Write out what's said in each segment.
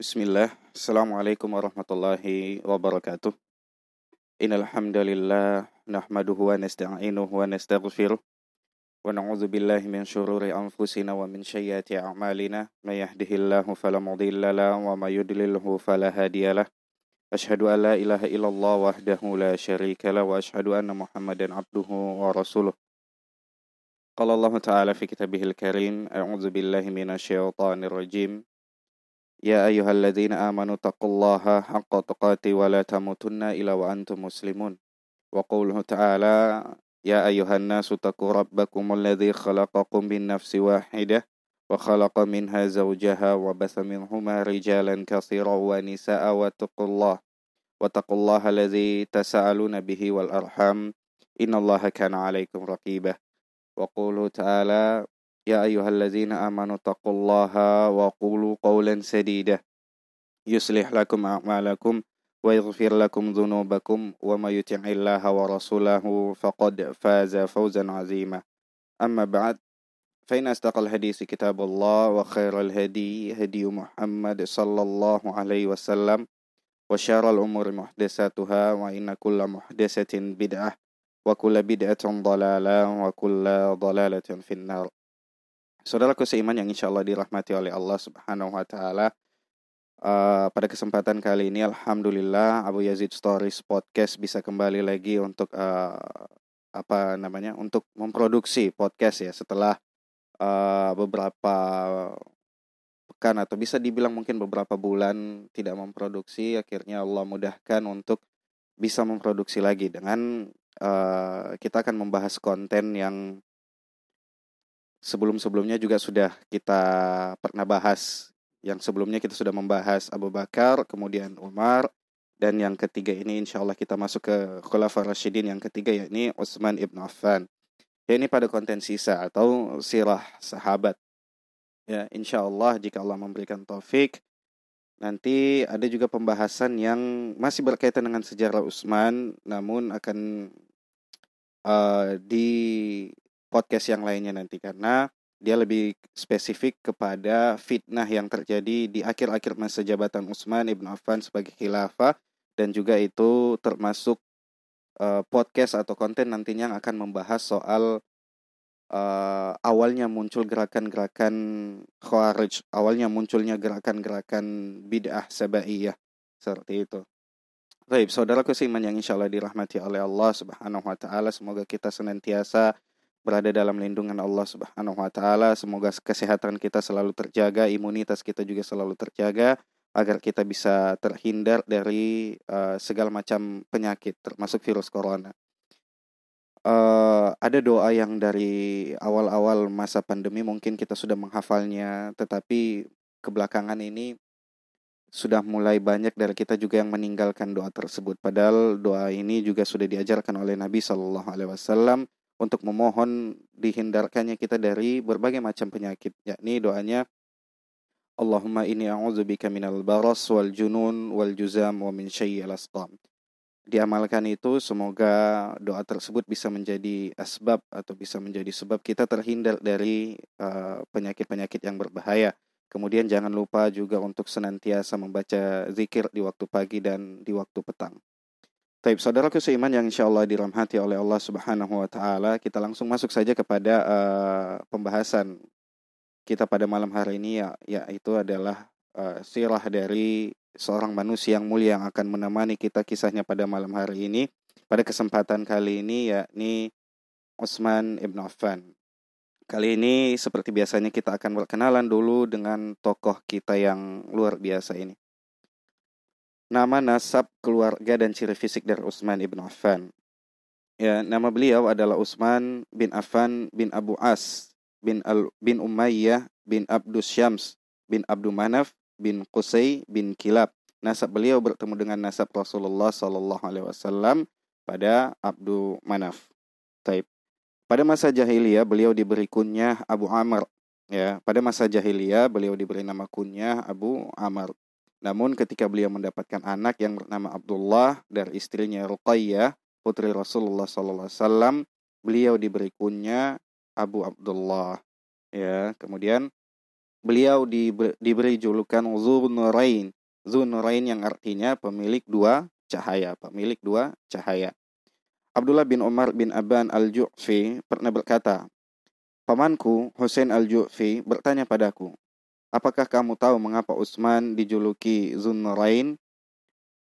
Bismillah. Assalamualaikum warahmatullahi wabarakatuh. Innal hamdalillah nahmaduhu wa nasta'inuhu wa nastaghfiruh wa na'udzu billahi min shururi anfusina wa min sayyiati a'malina may yahdihillahu fala mudilla lahu wa may yudlilhu fala hadiyalah. Ashhadu an la ilaha illallah wahdahu la syarika wa ashhadu anna Muhammadan abduhu wa rasuluh. Qala Allah Ta'ala fi kitabihil karim, a'udzu billahi minasy syaithanir rajim. يا أيها الذين آمنوا اتقوا الله حق تقاته ولا تموتن إلا وأنتم مسلمون. وقوله تعالى يا أيها الناس اتقوا ربكم الذي خلقكم من نفس واحدة وخلق منها زوجها وبث منهما رجالا كثيرا ونساء واتقوا الله واتقوا الله الذي تساءلون به والأرحام. إن الله كان عليكم رقيبا. وقوله تعالى يا أيها الذين آمنوا اتقوا الله وقولوا قولا سديدا. يصلح لكم أعمالكم ويغفر لكم ذنوبكم وما يطع الله ورسوله فقد فاز فوزا عظيما. أما بعد فإن أصدق الحديث كتاب الله وخير الهدي هدي محمد صلى الله عليه وسلم وشر الأمور محدثاتها وإن كل محدثة بدعة وكل بدعة ضلالة وكل ضلالة في النار. Saudaraku seiman yang insya Allah dirahmati oleh Allah Subhanahu wa Ta'ala, uh, pada kesempatan kali ini, Alhamdulillah, Abu Yazid Stories Podcast bisa kembali lagi untuk uh, apa namanya, untuk memproduksi podcast ya setelah uh, beberapa pekan atau bisa dibilang mungkin beberapa bulan tidak memproduksi, akhirnya Allah mudahkan untuk bisa memproduksi lagi dengan uh, kita akan membahas konten yang sebelum-sebelumnya juga sudah kita pernah bahas. Yang sebelumnya kita sudah membahas Abu Bakar, kemudian Umar, dan yang ketiga ini insya Allah kita masuk ke Khulafa Rashidin yang ketiga yakni Utsman ibn Affan. Ya ini pada konten sisa atau sirah sahabat. Ya insya Allah jika Allah memberikan taufik nanti ada juga pembahasan yang masih berkaitan dengan sejarah Utsman namun akan uh, di podcast yang lainnya nanti karena dia lebih spesifik kepada fitnah yang terjadi di akhir-akhir masa jabatan Utsman ibn Affan sebagai khilafah dan juga itu termasuk uh, podcast atau konten nantinya yang akan membahas soal uh, awalnya muncul gerakan-gerakan khawarij, awalnya munculnya gerakan-gerakan bid'ah sabaiyah seperti itu. Baik, saudaraku seiman yang insya Allah dirahmati oleh Allah Subhanahu wa taala, semoga kita senantiasa berada dalam lindungan Allah Subhanahu wa taala. Semoga kesehatan kita selalu terjaga, imunitas kita juga selalu terjaga agar kita bisa terhindar dari uh, segala macam penyakit termasuk virus corona. Uh, ada doa yang dari awal-awal masa pandemi mungkin kita sudah menghafalnya, tetapi kebelakangan ini sudah mulai banyak dari kita juga yang meninggalkan doa tersebut. Padahal doa ini juga sudah diajarkan oleh Nabi Shallallahu Alaihi Wasallam untuk memohon dihindarkannya kita dari berbagai macam penyakit yakni doanya Allahumma inni a'udzubika minal baras wal junun wal juzam wa min syai'il asqam. Diamalkan itu semoga doa tersebut bisa menjadi asbab atau bisa menjadi sebab kita terhindar dari uh, penyakit-penyakit uh, yang berbahaya. Kemudian jangan lupa juga untuk senantiasa membaca zikir di waktu pagi dan di waktu petang. Taib saudaraku seiman yang insya Allah dirahmati oleh Allah Subhanahu wa Ta'ala, kita langsung masuk saja kepada uh, pembahasan kita pada malam hari ini, ya, yaitu adalah uh, sirah dari seorang manusia yang mulia yang akan menemani kita kisahnya pada malam hari ini. Pada kesempatan kali ini, yakni Utsman ibn Affan. Kali ini seperti biasanya kita akan berkenalan dulu dengan tokoh kita yang luar biasa ini nama nasab keluarga dan ciri fisik dari Utsman ibn Affan. Ya, nama beliau adalah Utsman bin Affan bin Abu As bin Al bin Umayyah bin Abdus Syams bin Abdul Manaf bin Qusay bin Kilab. Nasab beliau bertemu dengan nasab Rasulullah Sallallahu Alaihi Wasallam pada Abdul Manaf. Taib. Pada masa jahiliyah beliau diberi kunyah Abu Amr. Ya, pada masa jahiliyah beliau diberi nama kunyah Abu Amr. Namun ketika beliau mendapatkan anak yang bernama Abdullah dari istrinya Ruqayyah, putri Rasulullah SAW, beliau diberi kunya Abu Abdullah. Ya, kemudian beliau diberi julukan Zunurain. Zunurain yang artinya pemilik dua cahaya, pemilik dua cahaya. Abdullah bin Umar bin Aban al-Ju'fi pernah berkata, Pamanku Hussein al-Ju'fi bertanya padaku, Apakah kamu tahu mengapa Utsman dijuluki Zunurain?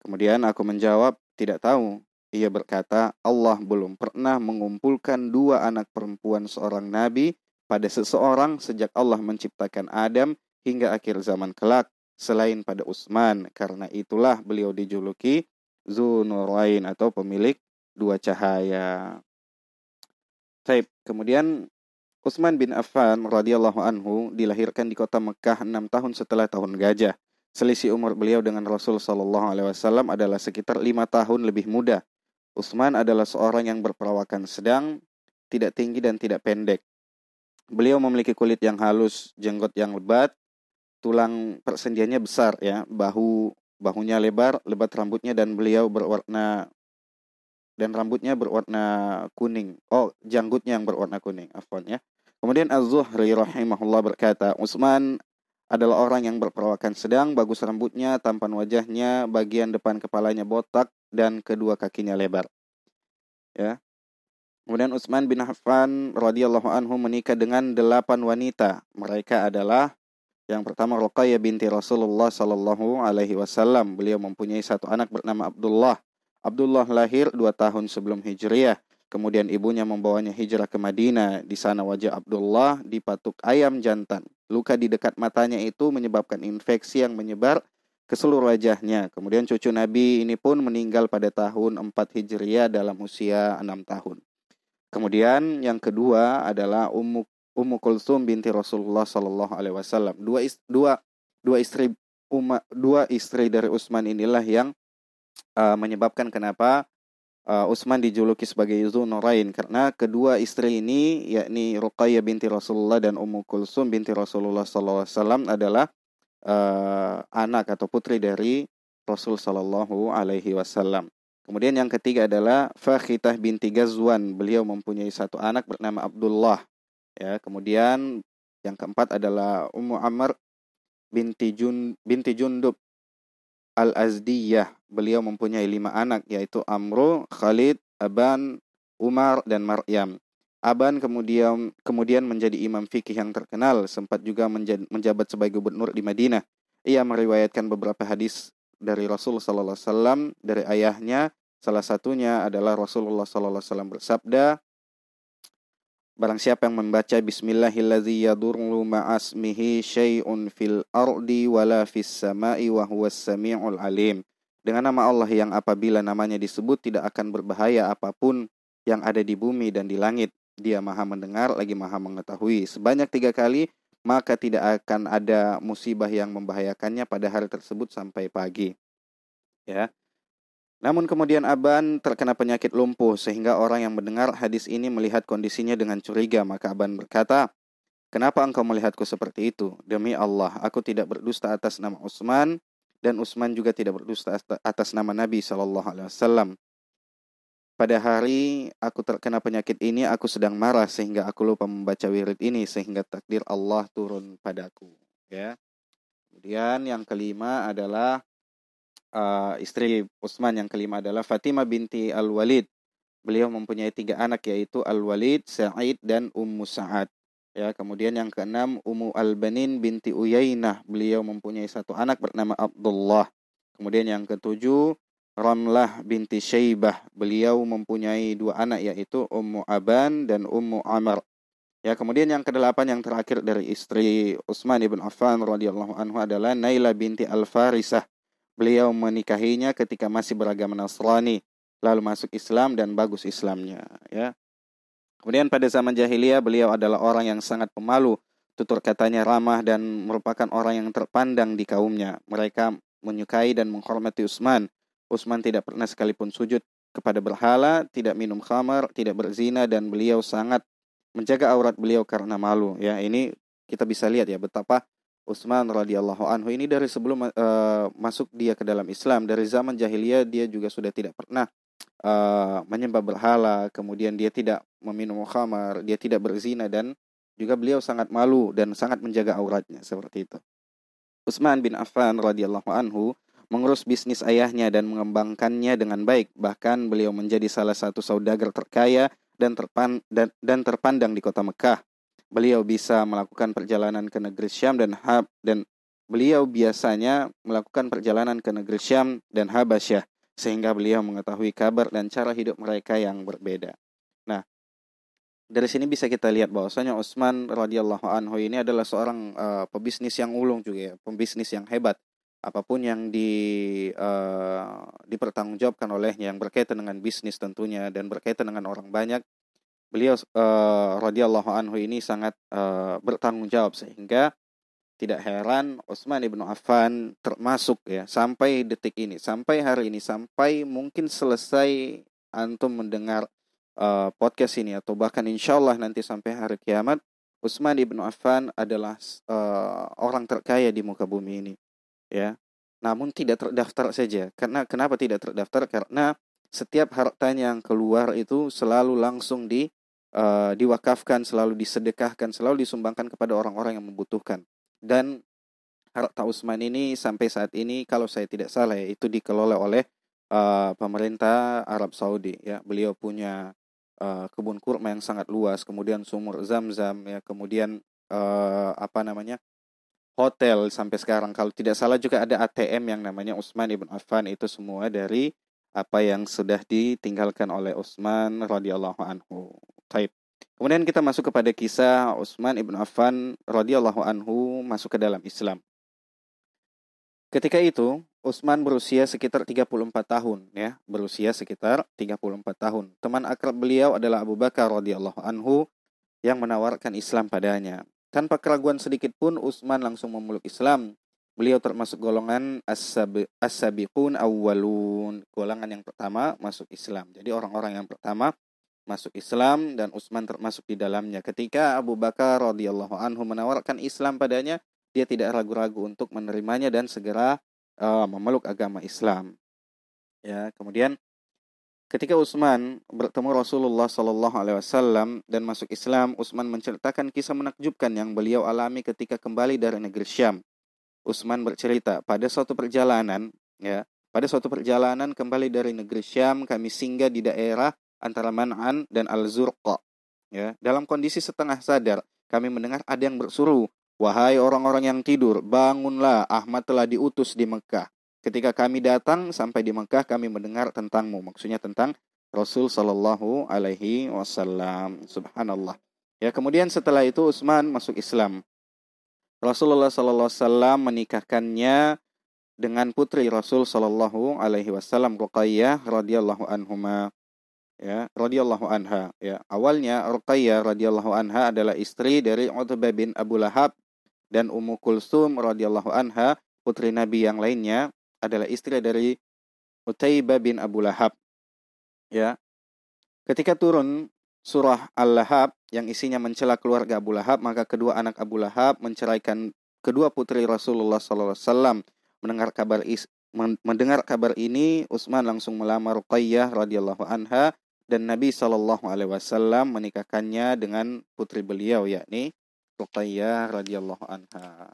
Kemudian aku menjawab, tidak tahu. Ia berkata, Allah belum pernah mengumpulkan dua anak perempuan seorang nabi pada seseorang sejak Allah menciptakan Adam hingga akhir zaman kelak selain pada Utsman. Karena itulah beliau dijuluki Zunurain atau pemilik dua cahaya. Taib. Kemudian Utsman bin Affan radhiyallahu anhu dilahirkan di kota Mekah enam tahun setelah tahun gajah. Selisih umur beliau dengan Rasul Shallallahu Alaihi Wasallam adalah sekitar lima tahun lebih muda. Utsman adalah seorang yang berperawakan sedang, tidak tinggi dan tidak pendek. Beliau memiliki kulit yang halus, jenggot yang lebat, tulang persendiannya besar ya, bahu bahunya lebar, lebat rambutnya dan beliau berwarna dan rambutnya berwarna kuning. Oh, janggutnya yang berwarna kuning, afwan ya. Kemudian Az-Zuhri rahimahullah berkata, Utsman adalah orang yang berperawakan sedang, bagus rambutnya, tampan wajahnya, bagian depan kepalanya botak, dan kedua kakinya lebar. Ya. Kemudian Utsman bin Affan radhiyallahu anhu menikah dengan delapan wanita. Mereka adalah yang pertama Ruqayyah binti Rasulullah sallallahu alaihi wasallam. Beliau mempunyai satu anak bernama Abdullah. Abdullah lahir dua tahun sebelum Hijriah. Kemudian ibunya membawanya hijrah ke Madinah. Di sana wajah Abdullah dipatuk ayam jantan. Luka di dekat matanya itu menyebabkan infeksi yang menyebar ke seluruh wajahnya. Kemudian cucu Nabi ini pun meninggal pada tahun 4 Hijriah dalam usia 6 tahun. Kemudian yang kedua adalah Ummu Ummu Kulsum binti Rasulullah Sallallahu Alaihi Wasallam. Dua, dua dua istri Uma, dua istri dari Utsman inilah yang uh, menyebabkan kenapa uh, Utsman dijuluki sebagai Nurain karena kedua istri ini yakni Ruqayyah binti Rasulullah dan Ummu Kulsum binti Rasulullah Wasallam adalah uh, anak atau putri dari Rasul Sallallahu Alaihi Wasallam. Kemudian yang ketiga adalah Fakhitah binti Gazwan. Beliau mempunyai satu anak bernama Abdullah. Ya, kemudian yang keempat adalah Ummu Amr binti Jun binti Jundub Al-Azdiyah. Beliau mempunyai lima anak yaitu Amro, Khalid, Aban, Umar dan Maryam. Aban kemudian kemudian menjadi imam fikih yang terkenal, sempat juga menjabat sebagai gubernur di Madinah. Ia meriwayatkan beberapa hadis dari Rasul sallallahu alaihi wasallam dari ayahnya. Salah satunya adalah Rasulullah sallallahu alaihi wasallam bersabda, Barang siapa yang membaca Bismillahilladzi yadurru ma'asmihi syai'un fil ardi wala fis sama'i wa huwas sami'ul alim. Dengan nama Allah yang apabila namanya disebut tidak akan berbahaya apa pun yang ada di bumi dan di langit. Dia maha mendengar lagi maha mengetahui. Sebanyak tiga kali maka tidak akan ada musibah yang membahayakannya pada hari tersebut sampai pagi. Ya. Namun kemudian Aban terkena penyakit lumpuh sehingga orang yang mendengar hadis ini melihat kondisinya dengan curiga. Maka Aban berkata, Kenapa engkau melihatku seperti itu? Demi Allah, aku tidak berdusta atas nama Utsman dan Utsman juga tidak berdusta atas nama Nabi Shallallahu Alaihi Wasallam. Pada hari aku terkena penyakit ini, aku sedang marah sehingga aku lupa membaca wirid ini sehingga takdir Allah turun padaku. Ya. Kemudian yang kelima adalah uh, istri Utsman yang kelima adalah Fatimah binti Al-Walid. Beliau mempunyai tiga anak yaitu Al-Walid, Sa'id dan Ummu Sa'ad. Ya, kemudian yang keenam Ummu Al-Banin binti Uyainah. Beliau mempunyai satu anak bernama Abdullah. Kemudian yang ketujuh Ramlah binti Syaibah. Beliau mempunyai dua anak yaitu Ummu Aban dan Ummu Amr. Ya, kemudian yang kedelapan yang terakhir dari istri Utsman ibn Affan radhiyallahu anhu adalah Naila binti Al-Farisah. Beliau menikahinya ketika masih beragama Nasrani, lalu masuk Islam dan bagus Islamnya, ya. Kemudian pada zaman jahiliyah beliau adalah orang yang sangat pemalu, tutur katanya ramah dan merupakan orang yang terpandang di kaumnya. Mereka menyukai dan menghormati Utsman Utsman tidak pernah sekalipun sujud kepada berhala, tidak minum khamar, tidak berzina dan beliau sangat menjaga aurat beliau karena malu. Ya, ini kita bisa lihat ya betapa Utsman radhiyallahu anhu ini dari sebelum uh, masuk dia ke dalam Islam dari zaman jahiliyah dia juga sudah tidak pernah uh, menyembah berhala, kemudian dia tidak meminum khamar, dia tidak berzina dan juga beliau sangat malu dan sangat menjaga auratnya seperti itu. Utsman bin Affan radhiyallahu anhu mengurus bisnis ayahnya dan mengembangkannya dengan baik. Bahkan beliau menjadi salah satu saudagar terkaya dan, terpan, dan, dan terpandang di kota Mekah. Beliau bisa melakukan perjalanan ke negeri Syam dan Hab dan beliau biasanya melakukan perjalanan ke negeri Syam dan Habasyah sehingga beliau mengetahui kabar dan cara hidup mereka yang berbeda dari sini bisa kita lihat bahwasanya Utsman radhiyallahu anhu ini adalah seorang uh, pebisnis yang ulung juga ya, pebisnis yang hebat. Apa pun yang di uh, dipertanggungjawabkan olehnya yang berkaitan dengan bisnis tentunya dan berkaitan dengan orang banyak, beliau uh, radhiyallahu anhu ini sangat uh, bertanggung jawab sehingga tidak heran Utsman ibnu Affan termasuk ya sampai detik ini, sampai hari ini, sampai mungkin selesai antum mendengar uh, podcast ini atau bahkan insya Allah nanti sampai hari kiamat Utsman ibnu Affan adalah uh, orang terkaya di muka bumi ini ya. Namun tidak terdaftar saja. Karena kenapa tidak terdaftar? Karena setiap hartanya yang keluar itu selalu langsung di uh, diwakafkan selalu disedekahkan selalu disumbangkan kepada orang-orang yang membutuhkan dan harta Utsman ini sampai saat ini kalau saya tidak salah ya, itu dikelola oleh uh, pemerintah Arab Saudi ya beliau punya uh, kebun kurma yang sangat luas, kemudian sumur zam-zam ya, kemudian uh, apa namanya? hotel sampai sekarang. Kalau tidak salah juga ada ATM yang namanya Utsman ibn Affan itu semua dari apa yang sudah ditinggalkan oleh Utsman radhiyallahu anhu. Taib. Kemudian kita masuk kepada kisah Utsman ibn Affan radhiyallahu anhu masuk ke dalam Islam. Ketika itu, Utsman berusia sekitar 34 tahun ya, berusia sekitar 34 tahun. Teman akrab beliau adalah Abu Bakar radhiyallahu anhu yang menawarkan Islam padanya. Tanpa keraguan sedikit pun Utsman langsung memeluk Islam. Beliau termasuk golongan as-sabiqun awwalun, golongan yang pertama masuk Islam. Jadi orang-orang yang pertama masuk Islam dan Utsman termasuk di dalamnya. Ketika Abu Bakar radhiyallahu anhu menawarkan Islam padanya, dia tidak ragu-ragu untuk menerimanya dan segera uh, memeluk agama Islam. Ya, kemudian ketika Utsman bertemu Rasulullah Shallallahu Alaihi Wasallam dan masuk Islam, Utsman menceritakan kisah menakjubkan yang beliau alami ketika kembali dari negeri Syam. Utsman bercerita pada suatu perjalanan, ya, pada suatu perjalanan kembali dari negeri Syam, kami singgah di daerah antara Man'an dan Al-Zurqa. Ya, dalam kondisi setengah sadar, kami mendengar ada yang bersuruh, Wahai orang-orang yang tidur, bangunlah, Ahmad telah diutus di Mekah. Ketika kami datang sampai di Mekah, kami mendengar tentangmu. Maksudnya tentang Rasul Shallallahu Alaihi Wasallam. Subhanallah. Ya, kemudian setelah itu Utsman masuk Islam. Rasulullah Shallallahu Alaihi Wasallam menikahkannya dengan putri Rasul Shallallahu Alaihi Wasallam Ruqayyah radhiyallahu anhuma ya radhiyallahu anha ya awalnya Ruqayyah radhiyallahu anha adalah istri dari Utbah bin Abu Lahab dan Ummu Kulsum radhiyallahu anha putri Nabi yang lainnya adalah istri dari Utaibah bin Abu Lahab. Ya. Ketika turun surah Al-Lahab yang isinya mencela keluarga Abu Lahab, maka kedua anak Abu Lahab menceraikan kedua putri Rasulullah SAW. Mendengar kabar is, mendengar kabar ini, Utsman langsung melamar Ruqayyah radhiyallahu anha dan Nabi Shallallahu alaihi wasallam menikahkannya dengan putri beliau yakni Ruqayyah radhiyallahu anha.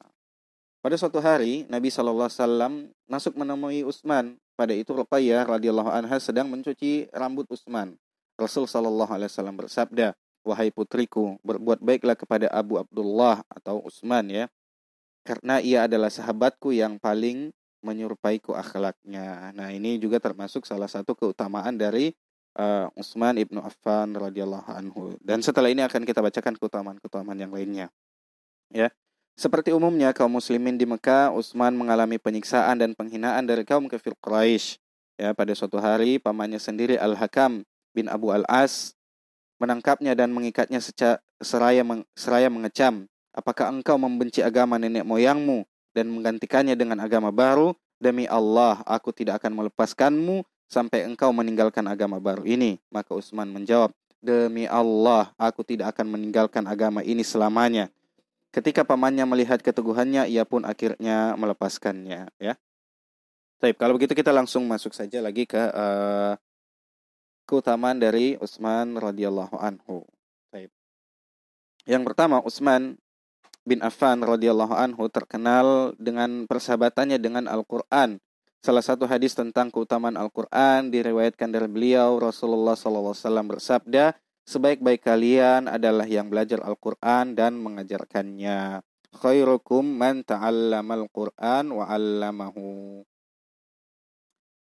Pada suatu hari Nabi Shallallahu Alaihi Wasallam masuk menemui Utsman. Pada itu Ruqayyah radhiyallahu anha sedang mencuci rambut Utsman. Rasul Shallallahu Alaihi Wasallam bersabda, wahai putriku, berbuat baiklah kepada Abu Abdullah atau Utsman ya, karena ia adalah sahabatku yang paling menyerupaiku akhlaknya. Nah ini juga termasuk salah satu keutamaan dari uh, Utsman ibnu Affan radhiyallahu anhu. Dan setelah ini akan kita bacakan keutamaan-keutamaan yang lainnya. Ya, seperti umumnya kaum muslimin di Mekah, Utsman mengalami penyiksaan dan penghinaan dari kaum kafir Quraisy. Ya, pada suatu hari pamannya sendiri Al-Hakam bin Abu Al-As menangkapnya dan mengikatnya secara seraya, meng, seraya mengecam, "Apakah engkau membenci agama nenek moyangmu dan menggantikannya dengan agama baru? Demi Allah, aku tidak akan melepaskanmu sampai engkau meninggalkan agama baru ini. Maka Utsman menjawab, Demi Allah, aku tidak akan meninggalkan agama ini selamanya. Ketika pamannya melihat keteguhannya, ia pun akhirnya melepaskannya. Ya. Baik, kalau begitu kita langsung masuk saja lagi ke uh, keutamaan dari Utsman radhiyallahu anhu. Baik. Yang pertama Utsman bin Affan radhiyallahu anhu terkenal dengan persahabatannya dengan Al-Qur'an. Salah satu hadis tentang keutamaan Al-Qur'an diriwayatkan dari beliau Rasulullah SAW bersabda, sebaik-baik kalian adalah yang belajar Al-Qur'an dan mengajarkannya. Khairukum man ta'allamal Qur'an wa 'allamahu.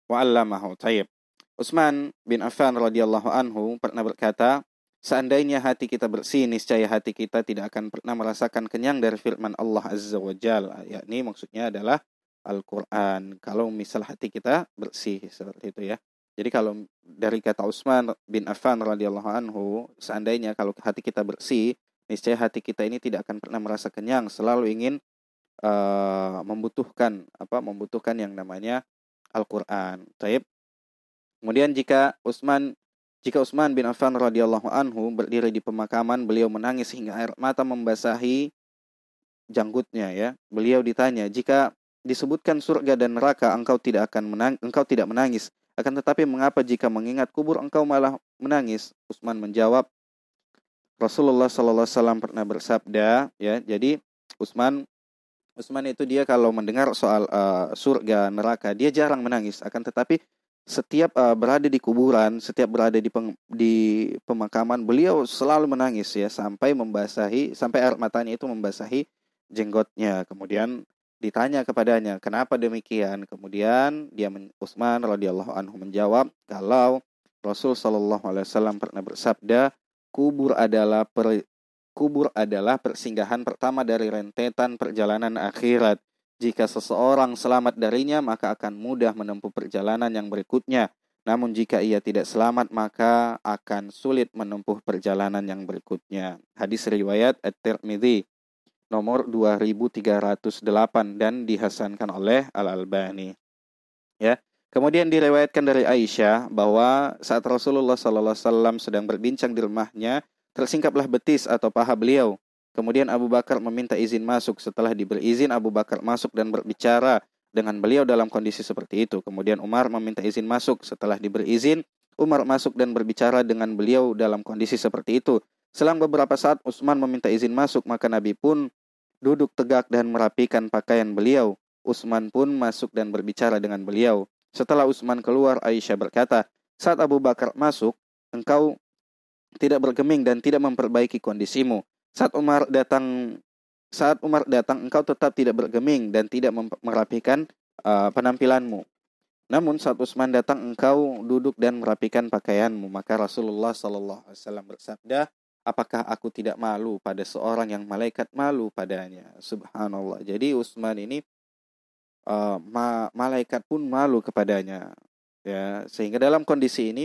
Wa 'allamahu. Tayyib. Utsman bin Affan radhiyallahu anhu pernah berkata, Seandainya hati kita bersih, niscaya hati kita tidak akan pernah merasakan kenyang dari firman Allah Azza wa Jal. Yakni maksudnya adalah Al-Quran. Kalau misal hati kita bersih, seperti itu ya. Jadi kalau dari kata Utsman bin Affan radhiyallahu anhu, seandainya kalau hati kita bersih, niscaya hati kita ini tidak akan pernah merasa kenyang, selalu ingin uh, membutuhkan apa? Membutuhkan yang namanya Al-Qur'an. Taib. Kemudian jika Utsman jika Utsman bin Affan radhiyallahu anhu berdiri di pemakaman, beliau menangis hingga air mata membasahi janggutnya ya. Beliau ditanya, "Jika disebutkan surga dan neraka, engkau tidak akan menang engkau tidak menangis. Akan tetapi mengapa jika mengingat kubur engkau malah menangis?" Utsman menjawab, Rasulullah sallallahu alaihi wasallam pernah bersabda, ya. Jadi Utsman Utsman itu dia kalau mendengar soal uh, surga, neraka, dia jarang menangis. Akan tetapi setiap uh, berada di kuburan, setiap berada di peng, di pemakaman, beliau selalu menangis ya sampai membasahi sampai air matanya itu membasahi jenggotnya. Kemudian ditanya kepadanya, "Kenapa demikian?" Kemudian dia Utsman radhiyallahu anhu menjawab, "Kalau Rasul sallallahu alaihi wasallam pernah bersabda, kubur adalah per, kubur adalah persinggahan pertama dari rentetan perjalanan akhirat." Jika seseorang selamat darinya, maka akan mudah menempuh perjalanan yang berikutnya. Namun jika ia tidak selamat, maka akan sulit menempuh perjalanan yang berikutnya. Hadis riwayat At-Tirmidzi nomor 2308 dan dihasankan oleh Al-Albani. Ya. Kemudian diriwayatkan dari Aisyah bahwa saat Rasulullah SAW sedang berbincang di rumahnya, tersingkaplah betis atau paha beliau. Kemudian Abu Bakar meminta izin masuk. Setelah diberi izin, Abu Bakar masuk dan berbicara dengan beliau dalam kondisi seperti itu. Kemudian Umar meminta izin masuk. Setelah diberi izin, Umar masuk dan berbicara dengan beliau dalam kondisi seperti itu. Selang beberapa saat Utsman meminta izin masuk, maka Nabi pun duduk tegak dan merapikan pakaian beliau. Utsman pun masuk dan berbicara dengan beliau. Setelah Utsman keluar, Aisyah berkata, "Saat Abu Bakar masuk, engkau tidak bergeming dan tidak memperbaiki kondisimu. Saat Umar datang saat Umar datang engkau tetap tidak bergeming dan tidak merapikan uh, penampilanmu. Namun saat Utsman datang engkau duduk dan merapikan pakaianmu. Maka Rasulullah Shallallahu Alaihi Wasallam bersabda, apakah aku tidak malu pada seorang yang malaikat malu padanya? Subhanallah. Jadi Utsman ini uh, ma malaikat pun malu kepadanya. Ya, sehingga dalam kondisi ini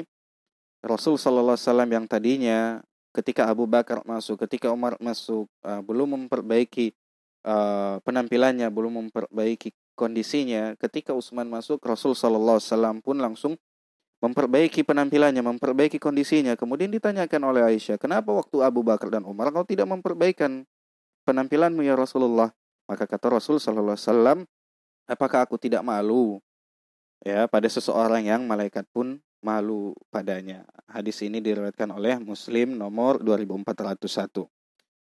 Rasul Shallallahu Alaihi Wasallam yang tadinya ketika Abu Bakar masuk, ketika Umar masuk, uh, belum memperbaiki uh, penampilannya, belum memperbaiki kondisinya. Ketika Utsman masuk, Rasul Shallallahu Wasallam pun langsung memperbaiki penampilannya, memperbaiki kondisinya. Kemudian ditanyakan oleh Aisyah, kenapa waktu Abu Bakar dan Umar kau tidak memperbaikan penampilanmu ya Rasulullah? Maka kata Rasul Shallallahu Alaihi apakah aku tidak malu ya pada seseorang yang malaikat pun malu padanya. Hadis ini diriwayatkan oleh Muslim nomor 2401.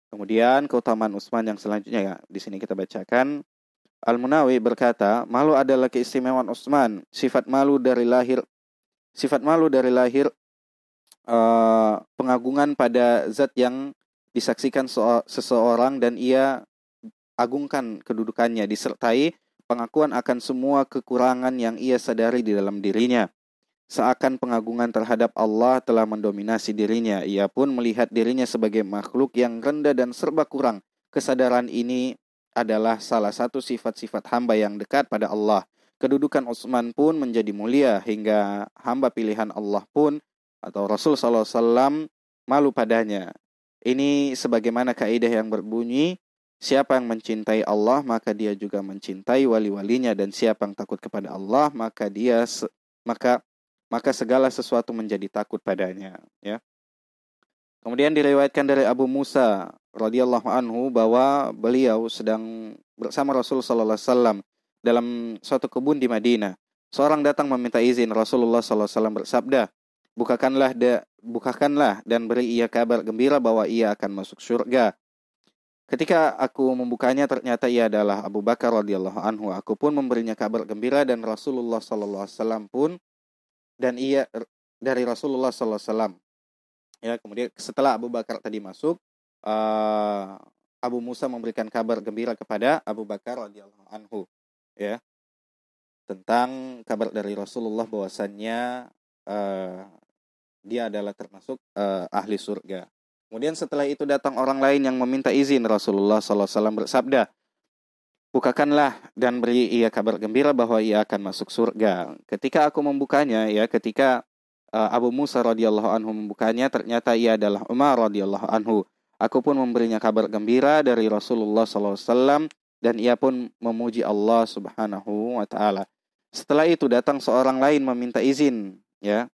Kemudian keutamaan Utsman yang selanjutnya ya, di sini kita bacakan Al-Munawi berkata, malu adalah keistimewaan Utsman. Sifat malu dari lahir sifat malu dari lahir uh, pengagungan pada zat yang disaksikan seseorang dan ia agungkan kedudukannya disertai pengakuan akan semua kekurangan yang ia sadari di dalam dirinya seakan pengagungan terhadap Allah telah mendominasi dirinya. Ia pun melihat dirinya sebagai makhluk yang rendah dan serba kurang. Kesadaran ini adalah salah satu sifat-sifat hamba yang dekat pada Allah. Kedudukan Utsman pun menjadi mulia hingga hamba pilihan Allah pun atau Rasul SAW malu padanya. Ini sebagaimana kaidah yang berbunyi, siapa yang mencintai Allah maka dia juga mencintai wali-walinya dan siapa yang takut kepada Allah maka dia maka maka segala sesuatu menjadi takut padanya ya. Kemudian diriwayatkan dari Abu Musa radhiyallahu anhu bahwa beliau sedang bersama Rasul sallallahu alaihi wasallam dalam suatu kebun di Madinah. Seorang datang meminta izin Rasulullah sallallahu alaihi wasallam bersabda bukakanlah da, bukakanlah dan beri ia kabar gembira bahwa ia akan masuk surga Ketika aku membukanya ternyata ia adalah Abu Bakar radhiyallahu anhu. Aku pun memberinya kabar gembira dan Rasulullah sallallahu alaihi wasallam pun dan ia dari Rasulullah wasallam. Ya, kemudian setelah Abu Bakar tadi masuk, uh, Abu Musa memberikan kabar gembira kepada Abu Bakar radhiyallahu anhu, ya. Tentang kabar dari Rasulullah bahwasannya uh, dia adalah termasuk uh, ahli surga. Kemudian setelah itu datang orang lain yang meminta izin Rasulullah SAW bersabda, Bukakanlah dan beri ia kabar gembira bahwa ia akan masuk surga. Ketika aku membukanya, ya, ketika uh, Abu Musa radhiyallahu anhu membukanya, ternyata ia adalah Umar radhiyallahu anhu. Aku pun memberinya kabar gembira dari Rasulullah SAW dan ia pun memuji Allah Subhanahu wa taala. Setelah itu datang seorang lain meminta izin, ya.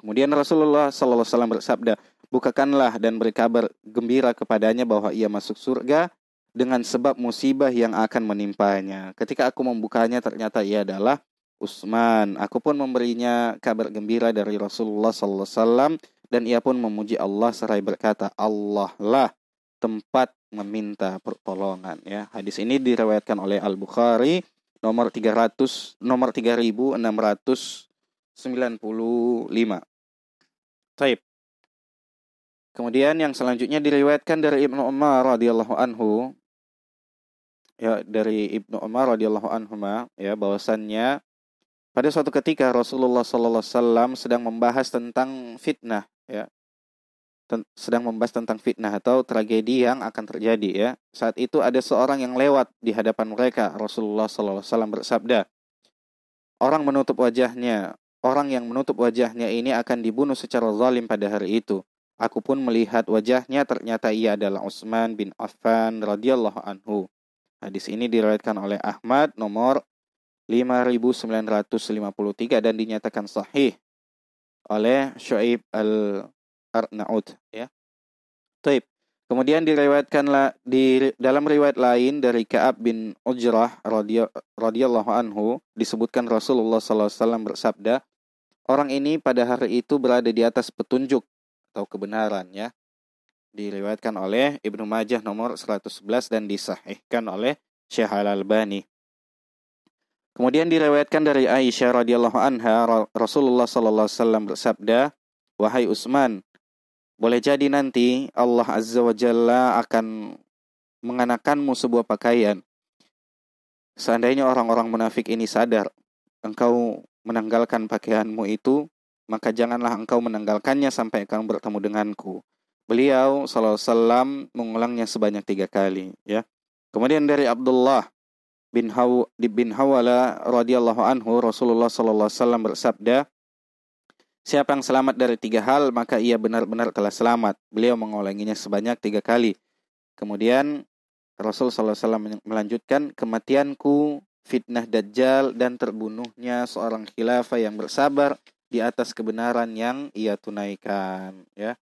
Kemudian Rasulullah SAW bersabda, bukakanlah dan beri kabar gembira kepadanya bahwa ia masuk surga dengan sebab musibah yang akan menimpanya. Ketika aku membukanya ternyata ia adalah Utsman. Aku pun memberinya kabar gembira dari Rasulullah sallallahu alaihi wasallam dan ia pun memuji Allah seraya berkata, "Allah lah tempat meminta pertolongan." Ya, hadis ini diriwayatkan oleh Al Bukhari nomor 300 nomor 3695. Taib. Kemudian yang selanjutnya diriwayatkan dari Ibnu Umar radhiyallahu anhu ya dari Ibnu Umar radhiyallahu anhu ya bahwasannya pada suatu ketika Rasulullah sallallahu alaihi sedang membahas tentang fitnah ya sedang membahas tentang fitnah atau tragedi yang akan terjadi ya. Saat itu ada seorang yang lewat di hadapan mereka. Rasulullah sallallahu alaihi bersabda, "Orang menutup wajahnya, orang yang menutup wajahnya ini akan dibunuh secara zalim pada hari itu." Aku pun melihat wajahnya ternyata ia adalah Utsman bin Affan radhiyallahu anhu. Hadis ini diriwayatkan oleh Ahmad nomor 5953 dan dinyatakan sahih oleh Shu'aib al-Arnaud ya. Taib. Kemudian diriwayatkanlah di dalam riwayat lain dari Ka'ab bin Ujrah radhiyallahu anhu disebutkan Rasulullah SAW bersabda, orang ini pada hari itu berada di atas petunjuk atau kebenaran ya. Diriwayatkan oleh Ibnu Majah nomor 111 dan disahihkan oleh Syekh Al-Albani. Kemudian diriwayatkan dari Aisyah radhiyallahu anha Rasulullah sallallahu alaihi wasallam bersabda, "Wahai Utsman, boleh jadi nanti Allah Azza wa Jalla akan mengenakanmu sebuah pakaian. Seandainya orang-orang munafik ini sadar engkau menanggalkan pakaianmu itu, maka janganlah engkau menanggalkannya sampai engkau bertemu denganku. Beliau wasallam mengulangnya sebanyak tiga kali. Ya. Kemudian dari Abdullah bin Haw bin Hawala radhiyallahu anhu Rasulullah wasallam bersabda, Siapa yang selamat dari tiga hal, maka ia benar-benar telah selamat. Beliau mengulanginya sebanyak tiga kali. Kemudian Rasul Wasallam melanjutkan, kematianku, fitnah dajjal, dan terbunuhnya seorang khilafah yang bersabar di atas kebenaran yang ia tunaikan ya.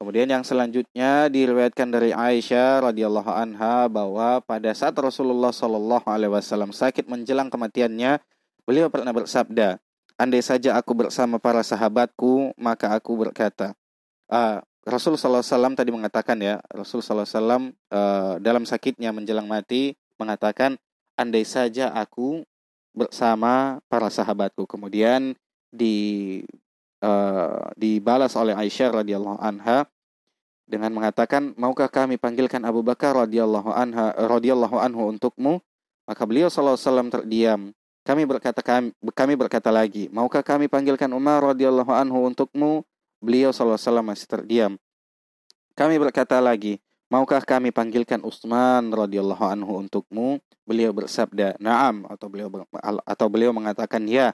Kemudian yang selanjutnya diriwayatkan dari Aisyah radhiyallahu anha bahwa pada saat Rasulullah shallallahu alaihi wasallam sakit menjelang kematiannya, beliau pernah bersabda, "Andai saja aku bersama para sahabatku, maka aku berkata." Uh, Rasul sallallahu wasallam tadi mengatakan ya, Rasul sallallahu alaihi wasallam uh, dalam sakitnya menjelang mati mengatakan, "Andai saja aku bersama para sahabatku." Kemudian di uh, dibalas oleh Aisyah radhiyallahu anha dengan mengatakan, "Maukah kami panggilkan Abu Bakar radhiyallahu anha radhiyallahu anhu untukmu?" Maka beliau sallallahu alaihi wasallam terdiam. Kami berkata kami, kami berkata lagi, "Maukah kami panggilkan Umar radhiyallahu anhu untukmu?" Beliau sallallahu alaihi wasallam masih terdiam. Kami berkata lagi, "Maukah kami panggilkan Utsman radhiyallahu anhu untukmu?" Beliau bersabda, "Na'am," atau beliau atau beliau mengatakan, "Ya."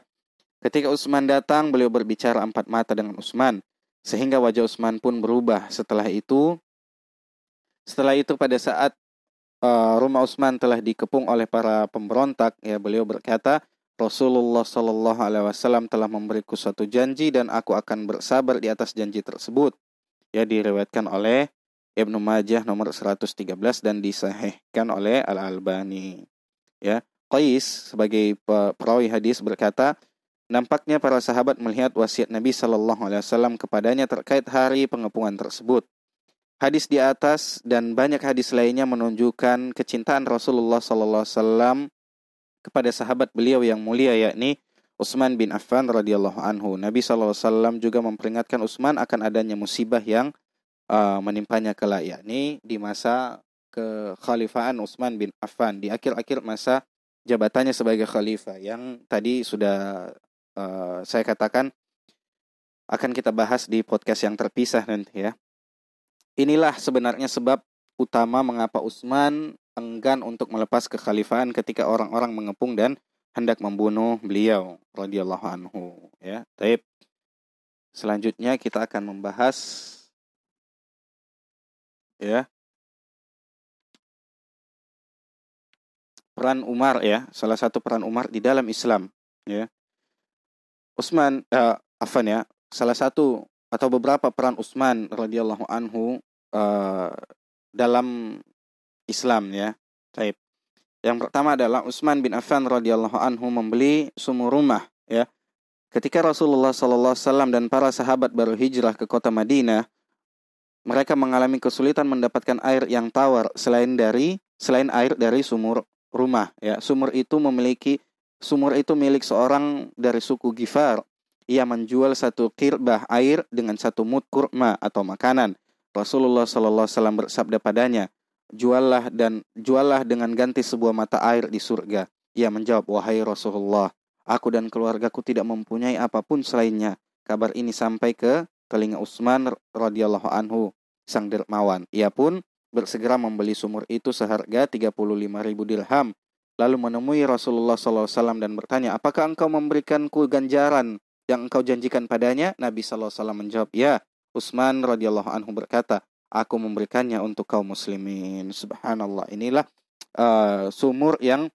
Ketika Utsman datang, beliau berbicara empat mata dengan Utsman, sehingga wajah Utsman pun berubah. Setelah itu, setelah itu pada saat uh, rumah Utsman telah dikepung oleh para pemberontak, ya beliau berkata, Rasulullah Shallallahu Alaihi Wasallam telah memberiku suatu janji dan aku akan bersabar di atas janji tersebut. Ya diriwayatkan oleh Ibnu Majah nomor 113 dan disahihkan oleh Al Albani. Ya, Qais sebagai perawi hadis berkata, Nampaknya para sahabat melihat wasiat Nabi Shallallahu Alaihi Wasallam kepadanya terkait hari pengepungan tersebut. hadis di atas dan banyak hadis lainnya menunjukkan kecintaan Rasulullah sallallahu alaihi wasallam kepada sahabat beliau yang mulia yakni Utsman bin Affan radhiyallahu anhu. Nabi sallallahu alaihi wasallam juga memperingatkan Utsman akan adanya musibah yang uh, menimpanya kelak yakni di masa kekhalifahan Utsman bin Affan di akhir-akhir masa jabatannya sebagai khalifah yang tadi sudah uh, saya katakan akan kita bahas di podcast yang terpisah nanti ya. Inilah sebenarnya sebab utama mengapa Utsman enggan untuk melepas kekhalifahan ketika orang-orang mengepung dan hendak membunuh beliau radhiyallahu anhu ya. Taib. Selanjutnya kita akan membahas ya peran Umar ya, salah satu peran Umar di dalam Islam ya. Utsman uh, Affan ya, salah satu atau beberapa peran Utsman radhiyallahu anhu uh, dalam Islam ya. Taib. Yang pertama adalah Utsman bin Affan radhiyallahu anhu membeli sumur rumah ya. Ketika Rasulullah sallallahu alaihi dan para sahabat baru hijrah ke kota Madinah, mereka mengalami kesulitan mendapatkan air yang tawar selain dari selain air dari sumur rumah ya. Sumur itu memiliki sumur itu milik seorang dari suku Gifar. Ia menjual satu kirbah air dengan satu mut kurma atau makanan. Rasulullah Shallallahu Alaihi Wasallam bersabda padanya, juallah dan juallah dengan ganti sebuah mata air di surga. Ia menjawab, wahai Rasulullah, aku dan keluargaku tidak mempunyai apa pun selainnya. Kabar ini sampai ke telinga Utsman radhiyallahu anhu, sang dermawan. Ia pun bersegera membeli sumur itu seharga 35 ribu dirham. Lalu menemui Rasulullah SAW dan bertanya, apakah engkau memberikanku ganjaran yang engkau janjikan padanya? Nabi SAW menjawab, ya. Utsman radhiyallahu anhu berkata, aku memberikannya untuk kaum muslimin. Subhanallah. Inilah uh, sumur yang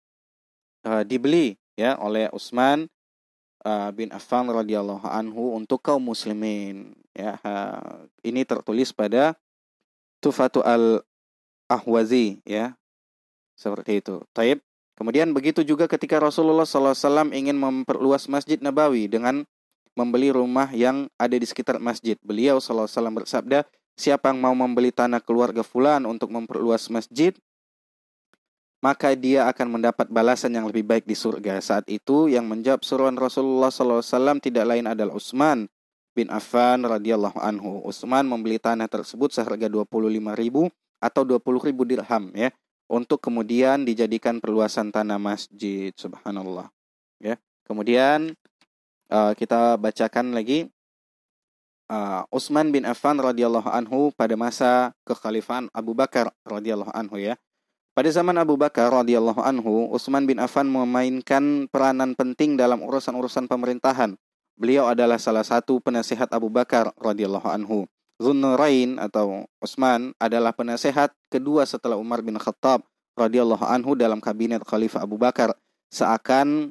uh, dibeli ya oleh Utsman uh, bin Affan radhiyallahu anhu untuk kaum muslimin. Ya, ini tertulis pada Tufatu al Ahwazi ya. Seperti itu. Taib. Kemudian begitu juga ketika Rasulullah SAW ingin memperluas Masjid Nabawi dengan membeli rumah yang ada di sekitar masjid. Beliau SAW bersabda, siapa yang mau membeli tanah keluarga fulan untuk memperluas masjid, maka dia akan mendapat balasan yang lebih baik di surga. Saat itu yang menjawab suruhan Rasulullah SAW tidak lain adalah Utsman bin Affan radhiyallahu anhu. Utsman membeli tanah tersebut seharga 25 ribu atau 20 ribu dirham ya untuk kemudian dijadikan perluasan tanah masjid. Subhanallah. Ya. Kemudian uh, kita bacakan lagi uh, Utsman bin Affan radhiyallahu anhu pada masa kekhalifahan Abu Bakar radhiyallahu anhu ya. Pada zaman Abu Bakar radhiyallahu anhu, Utsman bin Affan memainkan peranan penting dalam urusan-urusan pemerintahan. Beliau adalah salah satu penasihat Abu Bakar radhiyallahu anhu. Zunnurain atau Utsman adalah penasehat kedua setelah Umar bin Khattab radhiyallahu anhu dalam kabinet Khalifah Abu Bakar. Seakan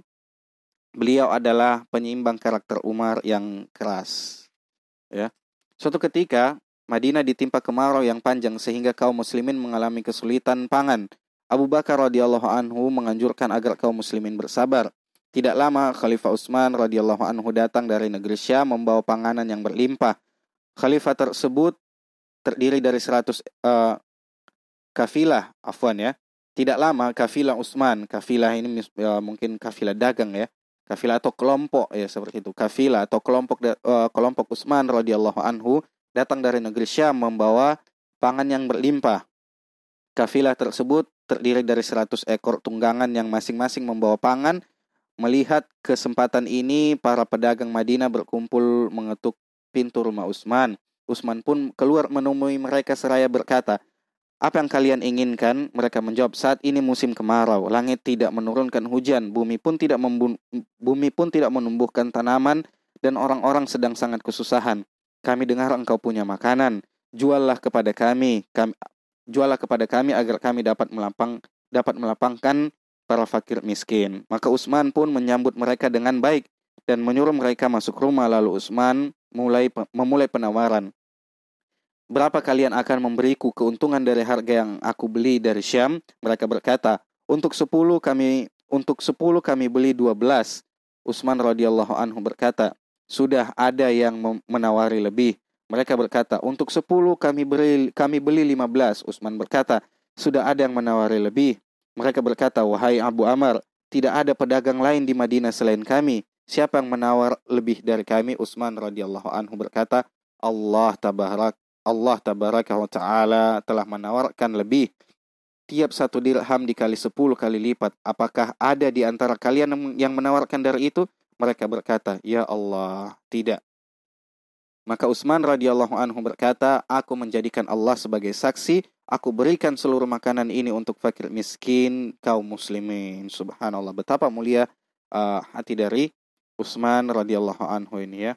beliau adalah penyeimbang karakter Umar yang keras. Ya. Suatu ketika Madinah ditimpa kemarau yang panjang sehingga kaum muslimin mengalami kesulitan pangan. Abu Bakar radhiyallahu anhu menganjurkan agar kaum muslimin bersabar. Tidak lama Khalifah Utsman radhiyallahu anhu datang dari negeri Syam membawa panganan yang berlimpah. Khalifah tersebut terdiri dari 100 uh, eh, kafilah, afwan ya. Tidak lama kafilah Utsman, kafilah ini uh, mungkin kafilah dagang ya. Kafilah atau kelompok ya seperti itu. Kafilah atau kelompok uh, kelompok Utsman radhiyallahu anhu datang dari negeri Syam membawa pangan yang berlimpah. Kafilah tersebut terdiri dari 100 ekor tunggangan yang masing-masing membawa pangan. Melihat kesempatan ini para pedagang Madinah berkumpul mengetuk pintu rumah Utsman Utsman pun keluar menemui mereka seraya berkata apa yang kalian inginkan? Mereka menjawab, saat ini musim kemarau, langit tidak menurunkan hujan, bumi pun tidak bumi pun tidak menumbuhkan tanaman, dan orang-orang sedang sangat kesusahan. Kami dengar engkau punya makanan, juallah kepada kami, kami juallah kepada kami agar kami dapat melapang dapat melapangkan para fakir miskin. Maka Utsman pun menyambut mereka dengan baik dan menyuruh mereka masuk rumah lalu Utsman mulai memulai penawaran berapa kalian akan memberiku keuntungan dari harga yang aku beli dari Syam? Mereka berkata, untuk sepuluh kami untuk sepuluh kami beli dua belas. Utsman radhiyallahu anhu berkata, sudah ada yang menawari lebih. Mereka berkata, untuk 10 kami beri kami beli 15. Utsman berkata, sudah ada yang menawari lebih. Mereka berkata, wahai Abu Amr, tidak ada pedagang lain di Madinah selain kami. Siapa yang menawar lebih dari kami? Utsman radhiyallahu anhu berkata, Allah tabarak Allah tabaraka wa taala telah menawarkan lebih tiap satu dirham dikali sepuluh kali lipat. Apakah ada di antara kalian yang menawarkan dari itu? Mereka berkata, Ya Allah, tidak. Maka Utsman radhiyallahu anhu berkata, Aku menjadikan Allah sebagai saksi, aku berikan seluruh makanan ini untuk fakir miskin kaum muslimin. Subhanallah, betapa mulia uh, hati dari Utsman radhiyallahu anhu ini ya.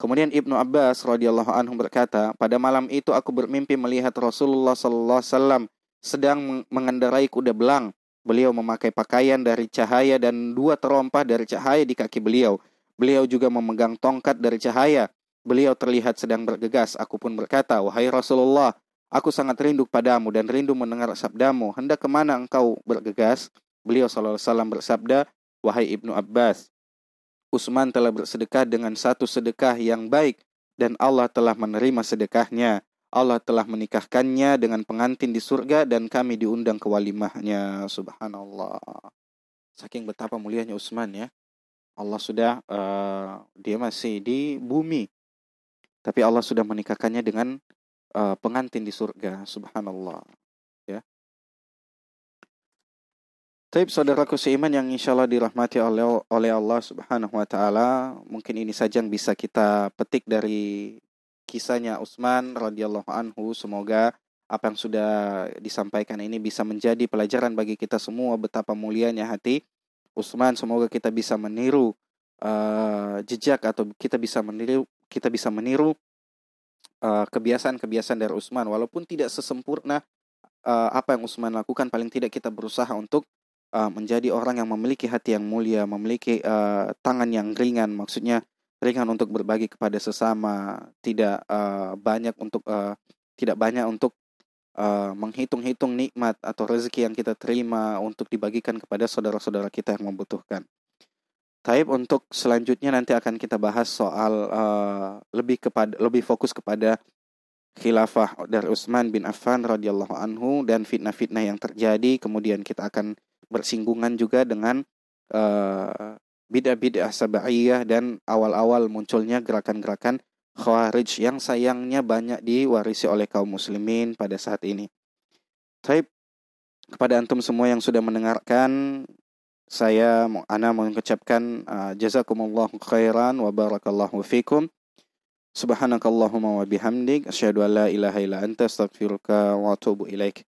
Kemudian Ibnu Abbas radhiyallahu anhu berkata, pada malam itu aku bermimpi melihat Rasulullah sallallahu alaihi wasallam sedang mengendarai kuda belang. Beliau memakai pakaian dari cahaya dan dua terompah dari cahaya di kaki beliau. Beliau juga memegang tongkat dari cahaya. Beliau terlihat sedang bergegas. Aku pun berkata, Wahai Rasulullah, aku sangat rindu padamu dan rindu mendengar sabdamu. Hendak ke mana engkau bergegas? Beliau SAW bersabda, Wahai Ibnu Abbas, Utsman telah bersedekah dengan satu sedekah yang baik dan Allah telah menerima sedekahnya. Allah telah menikahkannya dengan pengantin di surga dan kami diundang ke walimahnya. Subhanallah. Saking betapa mulianya Utsman ya. Allah sudah uh, dia masih di bumi. Tapi Allah sudah menikahkannya dengan uh, pengantin di surga. Subhanallah. Taib saudaraku seiman yang insya Allah dirahmati oleh, Allah subhanahu wa ta'ala. Mungkin ini saja yang bisa kita petik dari kisahnya Utsman radhiyallahu anhu. Semoga apa yang sudah disampaikan ini bisa menjadi pelajaran bagi kita semua betapa mulianya hati Utsman. Semoga kita bisa meniru uh, jejak atau kita bisa meniru kita bisa meniru kebiasaan kebiasaan-kebiasaan dari Utsman walaupun tidak sesempurna uh, apa yang Utsman lakukan paling tidak kita berusaha untuk uh, menjadi orang yang memiliki hati yang mulia, memiliki uh, tangan yang ringan maksudnya ringan untuk berbagi kepada sesama, tidak uh, banyak untuk uh, tidak banyak untuk uh, menghitung-hitung nikmat atau rezeki yang kita terima untuk dibagikan kepada saudara-saudara kita yang membutuhkan. Taib untuk selanjutnya nanti akan kita bahas soal uh, lebih kepada lebih fokus kepada khilafah dari Utsman bin Affan radhiyallahu anhu dan fitnah-fitnah yang terjadi. Kemudian kita akan bersinggungan juga dengan uh, bid'ah-bid'ah sabaiyah dan awal-awal munculnya gerakan-gerakan khawarij yang sayangnya banyak diwarisi oleh kaum muslimin pada saat ini. Taib kepada antum semua yang sudah mendengarkan saya ana mengucapkan uh, jazakumullahu khairan wa barakallahu fikum. Subhanakallahumma wa bihamdik asyhadu an la ilaha illa anta astaghfiruka wa atubu ilaik.